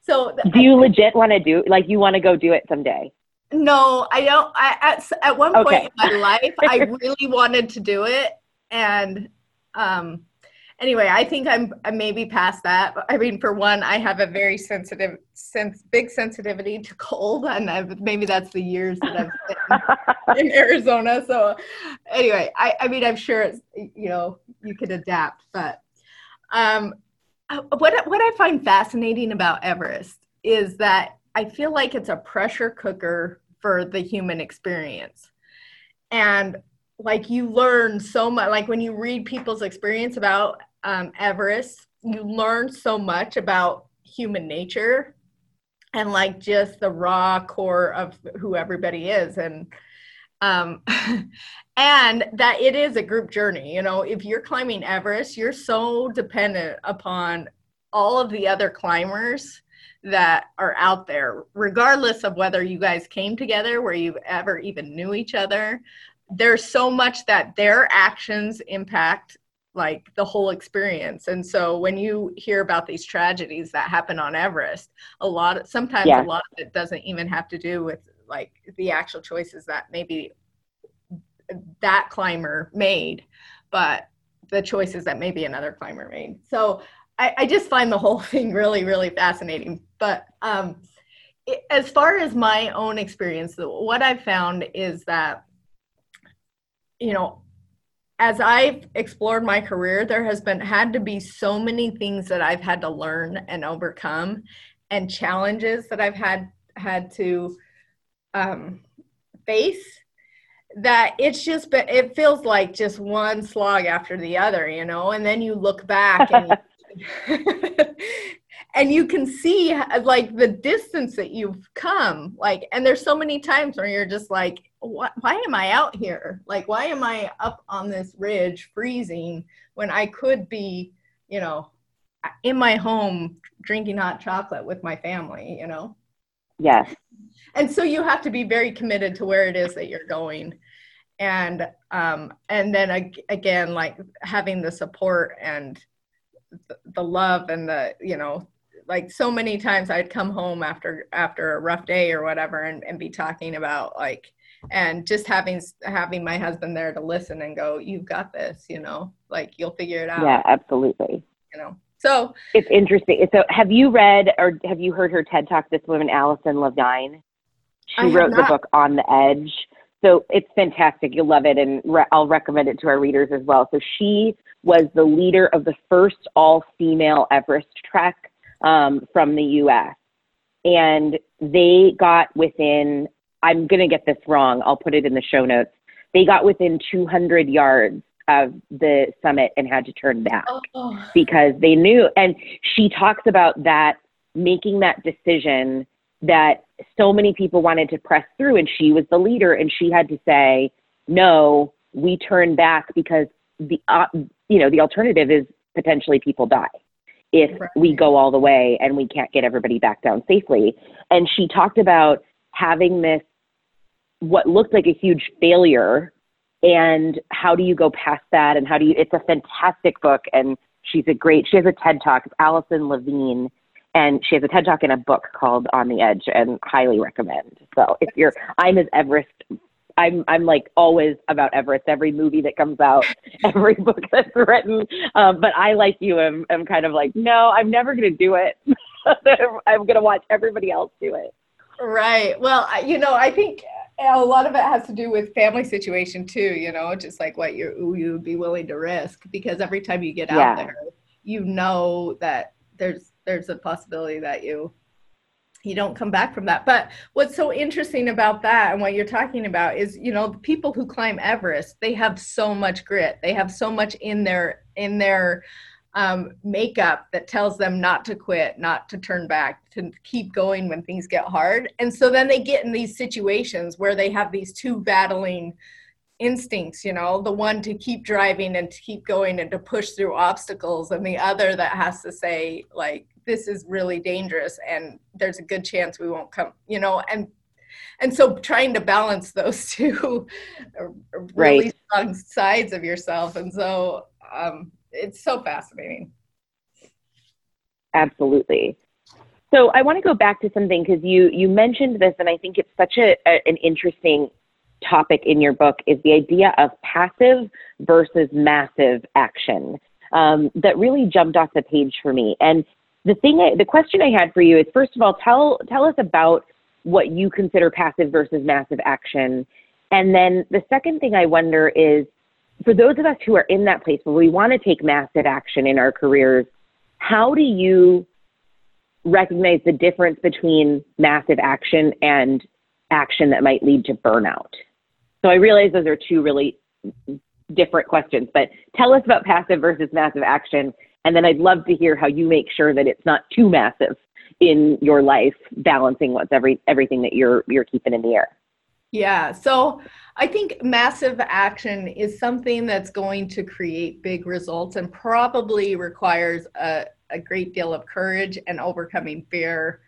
So do you legit want to do like you want to go do it someday? No i don't i at, at one okay. point in my life i really wanted to do it and um, anyway, I think I'm, maybe past that. I mean, for one, I have a very sensitive, sense, big sensitivity to cold, and I've, maybe that's the years that I've been in Arizona. So, anyway, I, I mean, I'm sure it's you know you could adapt, but um, what what I find fascinating about Everest is that I feel like it's a pressure cooker for the human experience. And like you learn so much like when you read people's experience about um, everest you learn so much about human nature and like just the raw core of who everybody is. And um and that it is a group journey you know if you're climbing everest you're so dependent upon all of the other climbers that are out there regardless of whether you guys came together where you ever even knew each other. There's so much that their actions impact like the whole experience. And so when you hear about these tragedies that happen on everest a lot of sometimes yeah. a lot of it doesn't even have to do with like the actual choices that maybe that climber made but the choices that maybe another climber made. So i, I just find the whole thing really really fascinating. But um, it, as far as my own experience what i've found is that you know, as I've explored my career, there has been had to be so many things that I've had to learn and overcome, and challenges that I've had had to um, face. That it's just been it feels like just one slog after the other, you know. And then you look back and and you can see like the distance that you've come like and there's so many times where you're just like why, why am i out here? Like why am i up on this ridge freezing when i could be you know in my home drinking hot chocolate with my family you know? Yes. And so you have to be very committed to where it is that you're going. And um and then again like having the support and the love and the you know like so many times i'd come home after after a rough day or whatever and, and be talking about like and just having having my husband there to listen and go you've got this you know like you'll figure it out yeah absolutely you know So it's interesting. So have you read or have you heard her TED talk? This woman, Alison Levine. She wrote the book On the Edge. So it's fantastic. You'll love it, and re- I'll recommend it to our readers as well. So she was the leader of the first all-female Everest trek um, from the U.S. And they got within. I'm going to get this wrong. I'll put it in the show notes. They got within 200 yards of the summit and had to turn back oh. because they knew. And she talks about that making that decision that so many people wanted to press through, and she was the leader, and she had to say, "No, we turn back because the uh, you know the alternative is potentially people die." If right. we go all the way and we can't get everybody back down safely. And she talked about having this, what looked like a huge failure and how do you go past that and how do you it's a fantastic book and she's a great she has a ted talk it's Alison Levine and she has a ted talk and a book called on the edge and highly recommend so if you're i'm as everest i'm i'm like always about everest. Every movie that comes out every book that's written. Um, but i like you am, am kind of like no i'm never going to do it. I'm going to watch everybody else do it. Right. Well you know i think a lot of it has to do with family situation too you know just like what you you would be willing to risk because every time you get out there you know that there's there's a possibility that you you don't come back from that but what's so interesting about that and what you're talking about is you know the people who climb everest they have so much grit they have so much in their in their um, makeup that tells them not to quit, not to turn back, to keep going when things get hard. And so then they get in these situations where they have these two battling instincts, you know, the one to keep driving and to keep going and to push through obstacles, and the other that has to say, like, this is really dangerous and there's a good chance we won't come, you know, and and so trying to balance those two really right. strong sides of yourself. And so um it's so fascinating. Absolutely. So I want to go back to something because you you mentioned this, and I think it's such a, a, an interesting topic in your book is the idea of passive versus massive action um, that really jumped off the page for me. And the thing, I, the question I had for you is, first of all, tell tell us about what you consider passive versus massive action, and then the second thing I wonder is for those of us who are in that place where we want to take massive action in our careers, how do you recognize the difference between massive action and action that might lead to burnout? So I realize those are two really different questions, but tell us about passive versus massive action. And then I'd love to hear how you make sure that it's not too massive in your life, balancing what's every everything that you're you're keeping in the air. Yeah. So I think massive action is something that's going to create big results and probably requires a, a great deal of courage and overcoming fear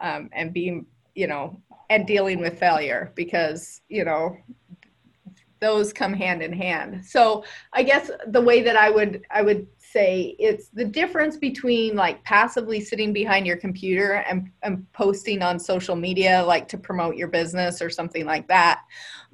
um, and being, you know, and dealing with failure because, you know, those come hand in hand. So I guess the way that I would I would say it's the difference between like passively sitting behind your computer and, and posting on social media like to promote your business or something like that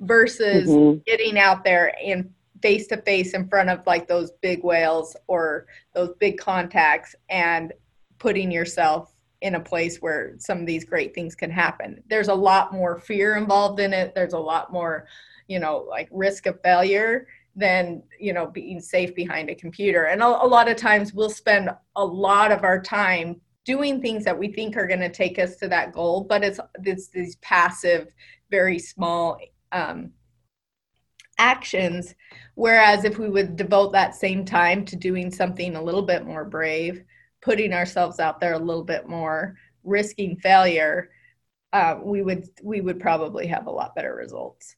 versus mm-hmm. getting out there and face to face in front of like those big whales or those big contacts and putting yourself in a place where some of these great things can happen. There's a lot more fear involved in it. There's a lot more, you know, like risk of failure than you know being safe behind a computer and a, a lot of times we'll spend a lot of our time doing things that we think are going to take us to that goal but it's it's these passive very small um, actions whereas if we would devote that same time to doing something a little bit more brave putting ourselves out there a little bit more risking failure uh, we would we would probably have a lot better results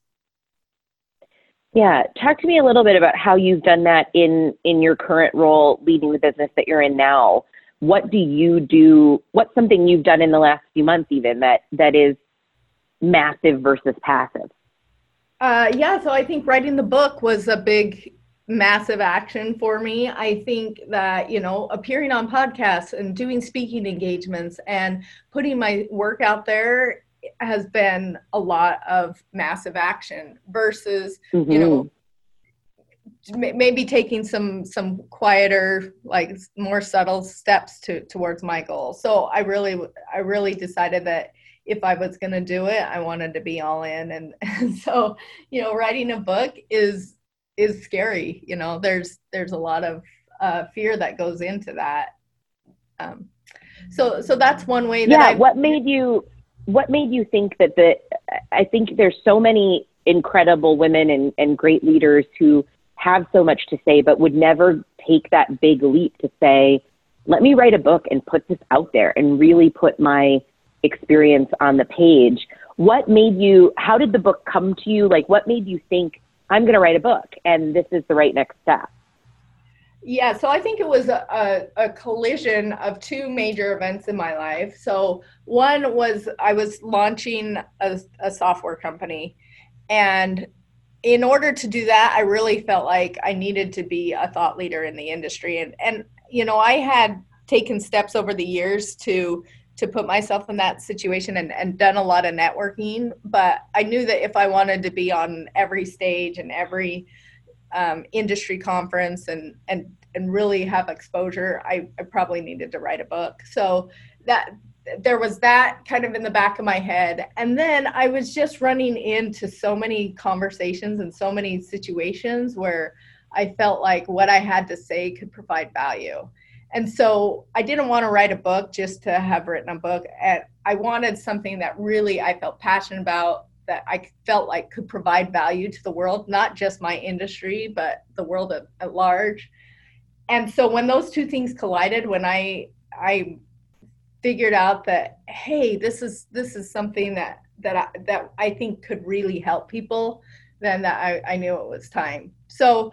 yeah, talk to me a little bit about how you've done that in in your current role leading the business that you're in now. What do you do? What's something you've done in the last few months even that that is massive versus passive? Uh, yeah, so I think writing the book was a big massive action for me. I think that, you know, appearing on podcasts and doing speaking engagements and putting my work out there has been a lot of massive action versus mm-hmm. you know maybe taking some some quieter like more subtle steps to towards my goal so i really i really decided that if i was going to do it i wanted to be all in and, and so you know writing a book is is scary you know there's there's a lot of uh, fear that goes into that um, so so that's one way that yeah I, what made you what made you think that the i think there's so many incredible women and, and great leaders who have so much to say, but would never take that big leap to say, let me write a book and put this out there and really put my experience on the page. What made you, how did the book come to you? Like, what made you think, I'm going to write a book and this is the right next step? Yeah, so I think it was a, a, collision of two major events in my life. So, one was I was launching a, a software company, and in order to do that, I really felt like I needed to be a thought leader in the industry. And, and you know, I had taken steps over the years to to put myself in that situation and, and done a lot of networking. But I knew that if I wanted to be on every stage and every um, industry conference and and and really have exposure, I, I probably needed to write a book. So that there was that kind of in the back of my head. And then I was just running into so many conversations and so many situations where I felt like what I had to say could provide value. And so I didn't want to write a book just to have written a book. And I wanted something that really I felt passionate about, that I felt like could provide value to the world, not just my industry, but the world at, at large. And so when those two things collided, when I I figured out that hey this is this is something that that I, that I think could really help people then that I, I knew it was time so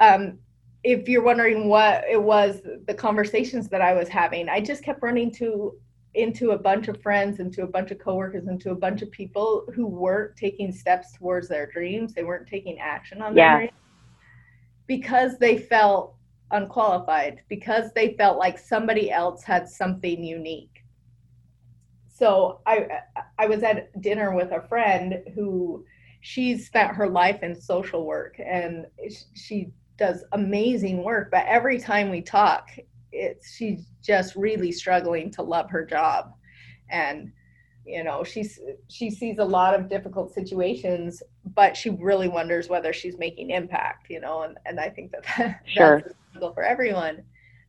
um, if you're wondering what it was the conversations that I was having I just kept running to into a bunch of friends into a bunch of coworkers into a bunch of people who weren't taking steps towards their dreams. They weren't taking action on their dreams. Because they felt unqualified because they felt like somebody else had something unique. So I I was at dinner with a friend who she's spent her life in social work and she does amazing work but every time we talk it's she's just really struggling to love her job and you know she's she sees a lot of difficult situations but she really wonders whether she's making impact you know and, and i think that, that sure. that's for everyone.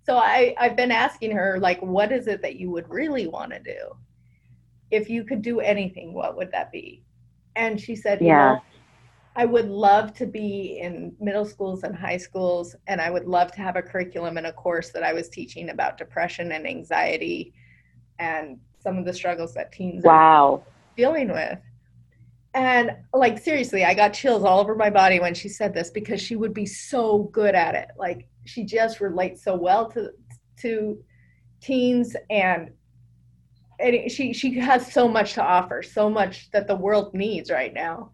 So I, I've been asking her, like, what is it that you would really want to do? If you could do anything, what would that be? And she said, yeah. You know, I would love to be in middle schools and high schools, and I would love to have a curriculum and a course that I was teaching about depression and anxiety and some of the struggles that teens wow. are dealing with. And like seriously, I got chills all over my body when she said this because she would be so good at it. Like she just relates so well to to teens and and she she has so much to offer, so much that the world needs right now.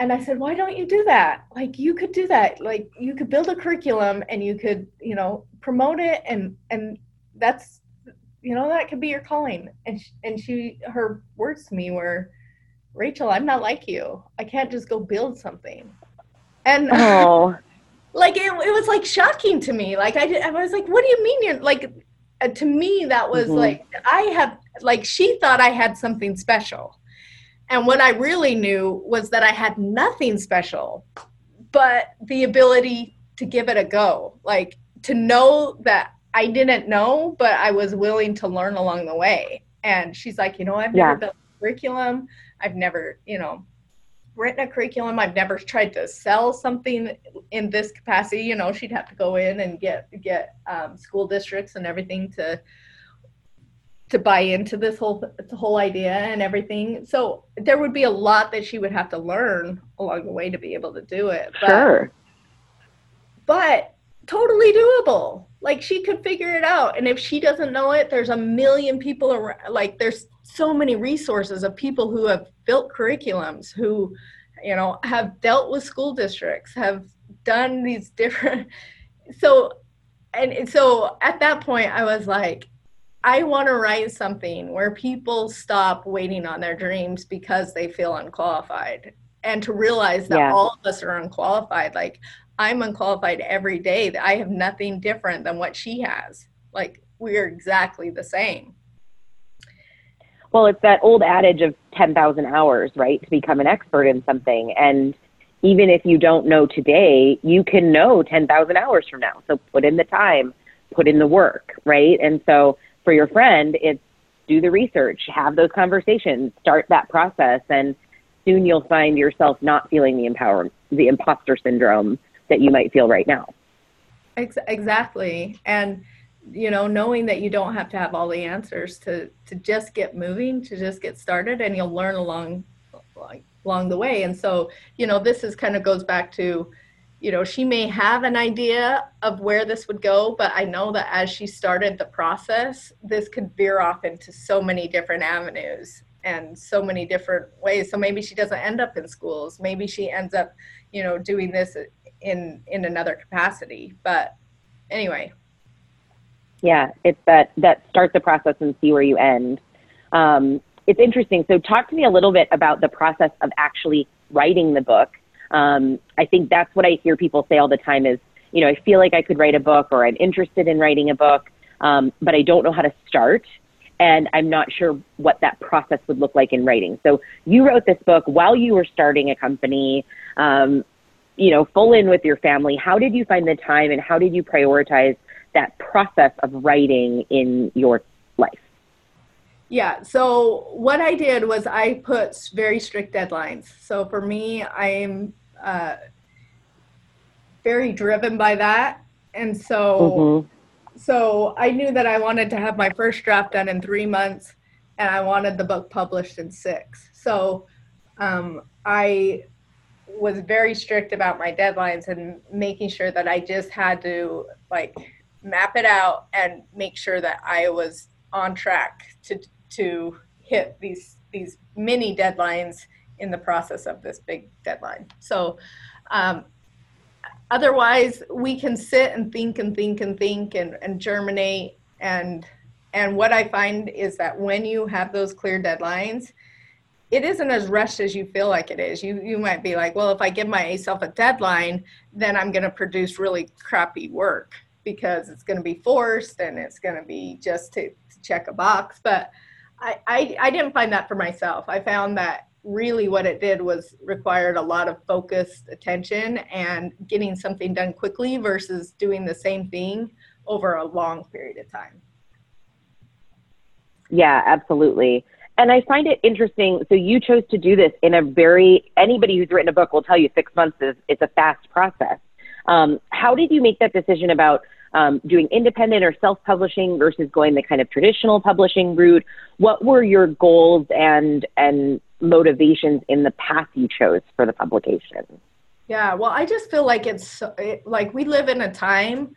And I said, why don't you do that? Like you could do that. Like you could build a curriculum and you could, you know, promote it and and that's you know that could be your calling. And she, and she her words to me were Rachel, I'm not like you. I can't just go build something. And oh, like it, it was like shocking to me. Like I, did, I was like, what do you mean you're like? Uh, to me, that was mm-hmm. like I have like she thought I had something special, and what I really knew was that I had nothing special, but the ability to give it a go. Like to know that I didn't know, but I was willing to learn along the way. And she's like, you know, I've never yeah. built a curriculum. I've never, you know, written a curriculum. I've never tried to sell something in this capacity. You know, she'd have to go in and get get um, school districts and everything to to buy into this whole the whole idea and everything. So there would be a lot that she would have to learn along the way to be able to do it. But, sure. But totally doable. Like she could figure it out. And if she doesn't know it, there's a million people around. Like there's so many resources of people who have built curriculums, who, you know, have dealt with school districts, have done these different. So, and so at that point, I was like, I want to write something where people stop waiting on their dreams because they feel unqualified and to realize that yeah. all of us are unqualified. Like, I'm unqualified every day. I have nothing different than what she has. Like we're exactly the same. Well, it's that old adage of 10,000 hours, right, to become an expert in something. And even if you don't know today, you can know 10,000 hours from now. So put in the time, put in the work, right? And so for your friend, it's do the research, have those conversations, start that process, and soon you'll find yourself not feeling the empower the imposter syndrome that you might feel right now. Exactly. And you know, knowing that you don't have to have all the answers to to just get moving, to just get started, and you'll learn along along the way. And so, you know, this is kind of goes back to, you know, she may have an idea of where this would go, but I know that as she started the process, this could veer off into so many different avenues and so many different ways. So maybe she doesn't end up in schools. Maybe she ends up, you know, doing this in in another capacity. But anyway, yeah, it's that that start the process and see where you end. Um, it's interesting. So, talk to me a little bit about the process of actually writing the book. Um, I think that's what I hear people say all the time is, you know, I feel like I could write a book or I'm interested in writing a book, um, but I don't know how to start. And I'm not sure what that process would look like in writing. So, you wrote this book while you were starting a company, um, you know, full in with your family. How did you find the time and how did you prioritize that process of writing in your? Yeah, so what I did was I put very strict deadlines. So for me, I'm uh, very driven by that. And so mm-hmm. so I knew that I wanted to have my first draft done in three months and I wanted the book published in six. So um, I was very strict about my deadlines and making sure that I just had to like map it out and make sure that I was on track to to hit these these mini deadlines in the process of this big deadline. So um, otherwise we can sit and think and think and think and, and germinate and and what I find is that when you have those clear deadlines, it isn't as rushed as you feel like it is. You you might be like, well, if I give myself a deadline, then I'm going to produce really crappy work because it's going to be forced and it's going to be just to, to check a box. But I, I, didn't find that for myself. I found that really what it did was required a lot of focused attention and getting something done quickly versus doing the same thing over a long period of time. Yeah, absolutely. And I find it interesting. So you chose to do this in a very anybody who's written a book will tell you six months is it's a fast process. Um, how did you make that decision about um, doing independent or self-publishing versus going the kind of traditional publishing route? What were your goals and and motivations in the path you chose for the publication? Yeah, well, I just feel like it's it, like we live in a time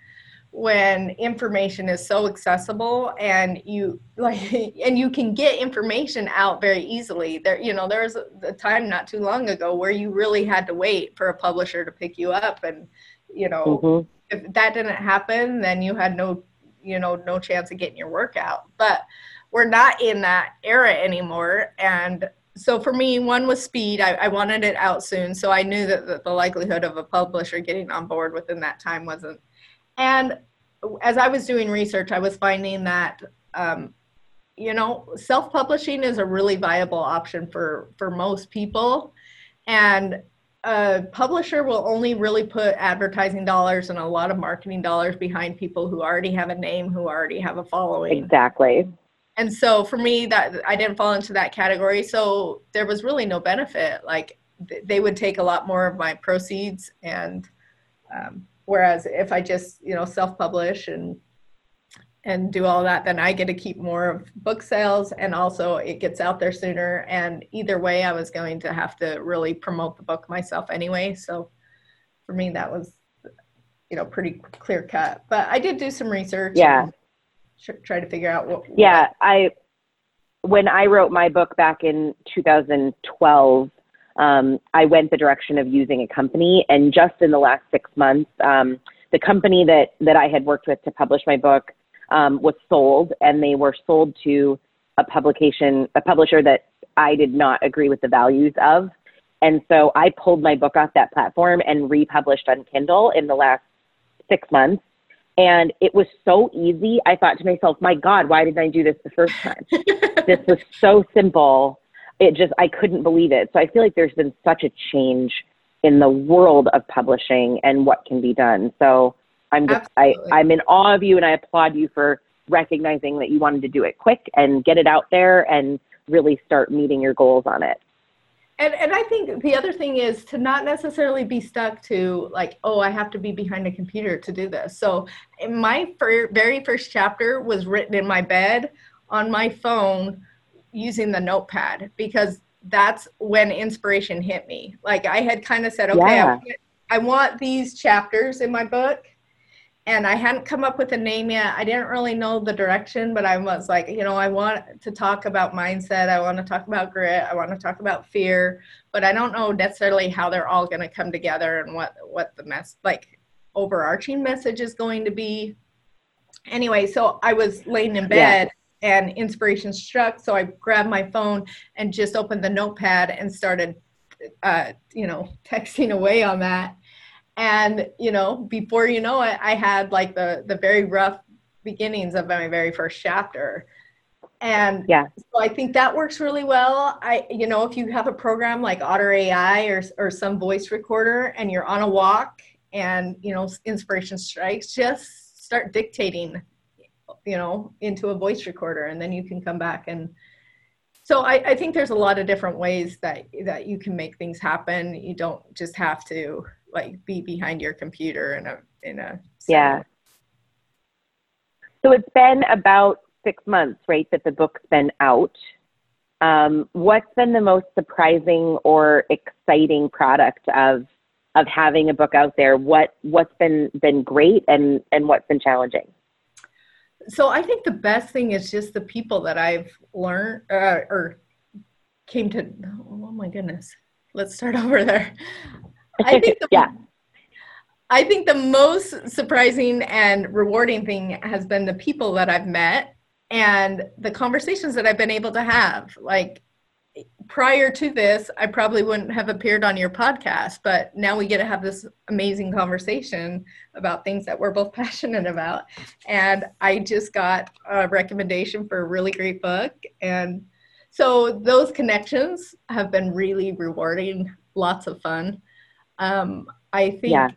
when information is so accessible and you like and you can get information out very easily there you know there was a time not too long ago where you really had to wait for a publisher to pick you up and you know mm-hmm if that didn't happen, then you had no, you know, no chance of getting your workout. But we're not in that era anymore. And so for me, one was speed. I, I wanted it out soon. So I knew that, the likelihood of a publisher getting on board within that time wasn't. And as I was doing research, I was finding that, um, you know, self publishing is a really viable option for, for most people. And a publisher will only really put advertising dollars and a lot of marketing dollars behind people who already have a name, who already have a following. Exactly. And so for me, that I didn't fall into that category. So there was really no benefit. Like they would take a lot more of my proceeds, and um, whereas if I just you know self-publish and and do all that, then I get to keep more of book sales and also it gets out there sooner. And either way, I was going to have to really promote the book myself anyway. So for me, that was, you know, pretty clear cut. But I did do some research. Yeah. Try to figure out what. Yeah. I, when I wrote my book back in 2012, um, I went the direction of using a company. And just in the last six months, um, the company that, that I had worked with to publish my book um, was sold, and they were sold to a publication, a publisher that I did not agree with the values of. And so I pulled my book off that platform and republished on Kindle in the last six months. And it was so easy. I thought to myself, my God, why didn't I do this the first time? this was so simple. It just, I couldn't believe it. So I feel like there's been such a change in the world of publishing and what can be done. So I'm just, I, I'm in awe of you and I applaud you for recognizing that you wanted to do it quick and get it out there and really start meeting your goals on it. And, and I think the other thing is to not necessarily be stuck to like, oh, I have to be behind a computer to do this. So my fir- very first chapter was written in my bed on my phone using the notepad because that's when inspiration hit me. Like I had kind of said, okay, yeah. I, I want these chapters in my book and I hadn't come up with a name yet. I didn't really know the direction, but I was like, you know, I want to talk about mindset. I want to talk about grit. I want to talk about fear, but I don't know necessarily how they're all going to come together and what what the mess like overarching message is going to be. Anyway, so I was laying in bed yeah. and inspiration struck, so I grabbed my phone and just opened the notepad and started uh, you know, texting away on that and you know before you know it i had like the the very rough beginnings of my very first chapter. And yeah. so i think that works really well. I you know if you have a program like otter ai or, or some voice recorder and you're on a walk and you know inspiration strikes just start dictating you know into a voice recorder and then you can come back and so I, I think there's a lot of different ways that that you can make things happen. You don't just have to like be behind your computer in a in a yeah. so it's been about six months right that the book's been out. Um, what's been the most surprising or exciting product of of having a book out there? What what's been been great and and what's been challenging? So i think the best thing is just the people that i've learned uh, or came to oh my goodness. Let's start over there I think the, yeah. I think the most surprising and rewarding thing has been the people that I've met and the conversations that I've been able to have. Like prior to this, I probably wouldn't have appeared on your podcast, but now we get to have this amazing conversation about things that we're both passionate about. And I just got a recommendation for a really great book. And so those connections have been really rewarding, lots of fun. Um, I think yeah.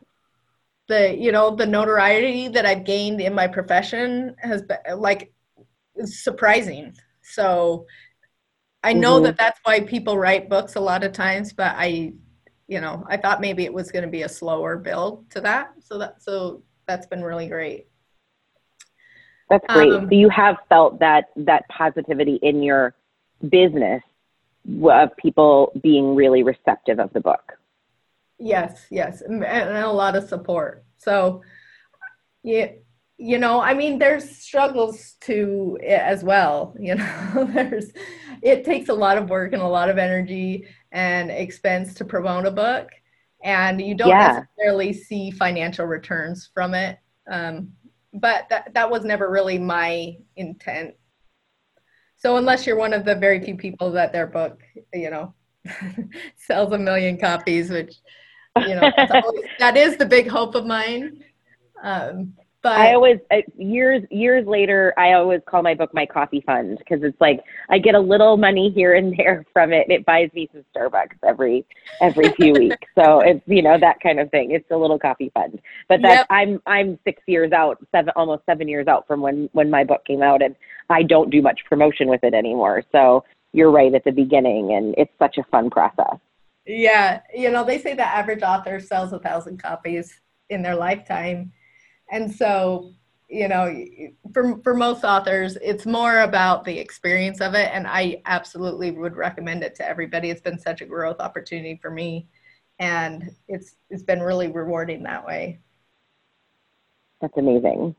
the you know the notoriety that I've gained in my profession has been like surprising. So I know mm-hmm. that that's why people write books a lot of times, but I you know I thought maybe it was going to be a slower build to that. So that so that's been really great. That's great. Um, so you have felt that that positivity in your business of people being really receptive of the book. Yes, yes, and, a lot of support. So, yeah, you know, I mean, there's struggles to it as well. You know, there's it takes a lot of work and a lot of energy and expense to promote a book, and you don't yeah. necessarily see financial returns from it. Um, but that that was never really my intent. So unless you're one of the very few people that their book, you know, sells a million copies, which you know always, that is the big hope of mine um, but I always years years later I always call my book my coffee fund because it's like I get a little money here and there from it. and It buys me some Starbucks every every few weeks. So it's you know that kind of thing. It's a little coffee fund. But that's yep. I'm I'm six years out, seven almost seven years out from when when my book came out, and I don't do much promotion with it anymore. So you're right at the beginning, and it's such a fun process. Yeah, you know, they say the average author sells a thousand copies in their lifetime. And so, you know, for, for most authors, it's more about the experience of it. And I absolutely would recommend it to everybody. It's been such a growth opportunity for me. And it's it's been really rewarding that way. That's amazing.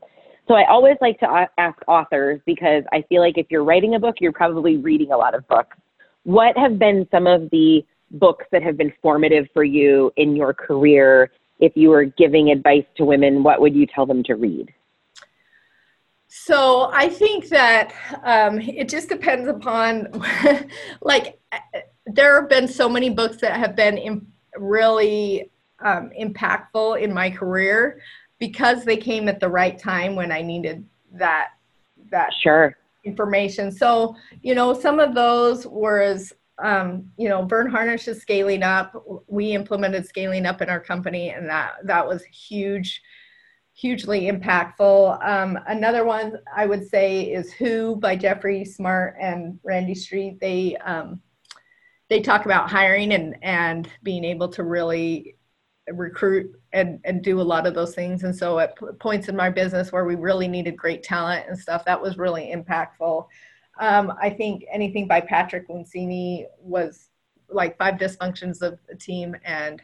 So I always like to ask authors because I feel like if you're writing a book, you're probably reading a lot of books. What have been some of the books that have been formative for you in your career? If you were giving advice to women, what would you tell them to read? So I think that um, it just depends upon, like, there have been so many books that have been in, really um, impactful in my career because they came at the right time when I needed that that sure information. So you know, some of those was um, you know, Verne is scaling up. We implemented scaling up in our company, and that that was huge, hugely impactful. Um, another one I would say is Who by Geoffrey Smart and Randy Street. They um, they talk about hiring and and being able to really recruit and and do a lot of those things. And so at points in my business where we really needed great talent and stuff, that was really impactful. Um, I think anything by Patrick Lencioni was like five dysfunctions of a team and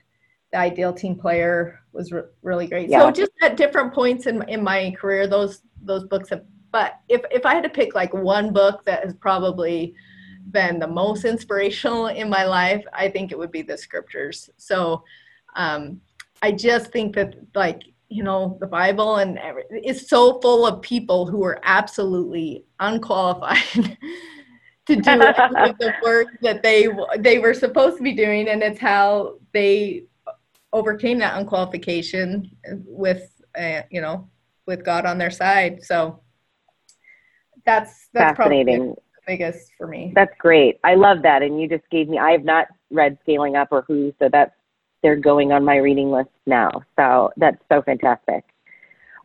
the ideal team player was re- really great. Yeah. So just at different points in in my career, those those books have. But if if I had to pick like one book that has probably been the most inspirational in my life, I think it would be the scriptures. So um, I just think that like you know the bible and it's so full of people who are absolutely unqualified to do the work that they they were supposed to be doing and it's how they overcame that unqualification with uh, you know with god on their side. So that's that's fascinating. biggest for me. That's great. I love that and you just gave me i have not read scaling up or who so that's they're going on my reading list now. So that's so fantastic.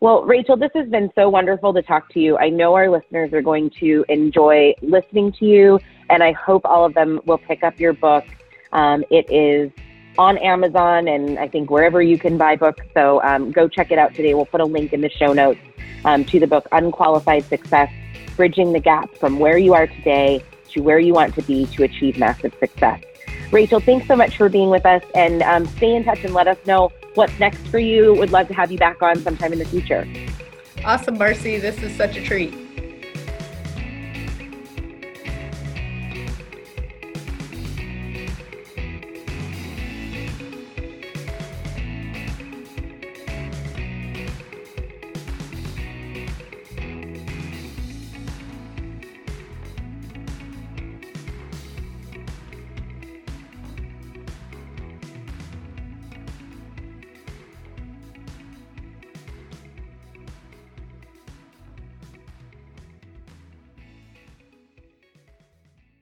Well, Rachel, this has been so wonderful to talk to you. I know our listeners are going to enjoy listening to you, and I hope all of them will pick up your book. Um, it is on Amazon and I think wherever you can buy books. So um, go check it out today. We'll put a link in the show notes um, to the book, Unqualified Success Bridging the Gap from Where You Are Today to Where You Want to Be to Achieve Massive Success. Rachel, thanks so much for being with us and um, stay in touch and let us know what's next for you. Would love to have you back on sometime in the future. Awesome, Marcy. This is such a treat.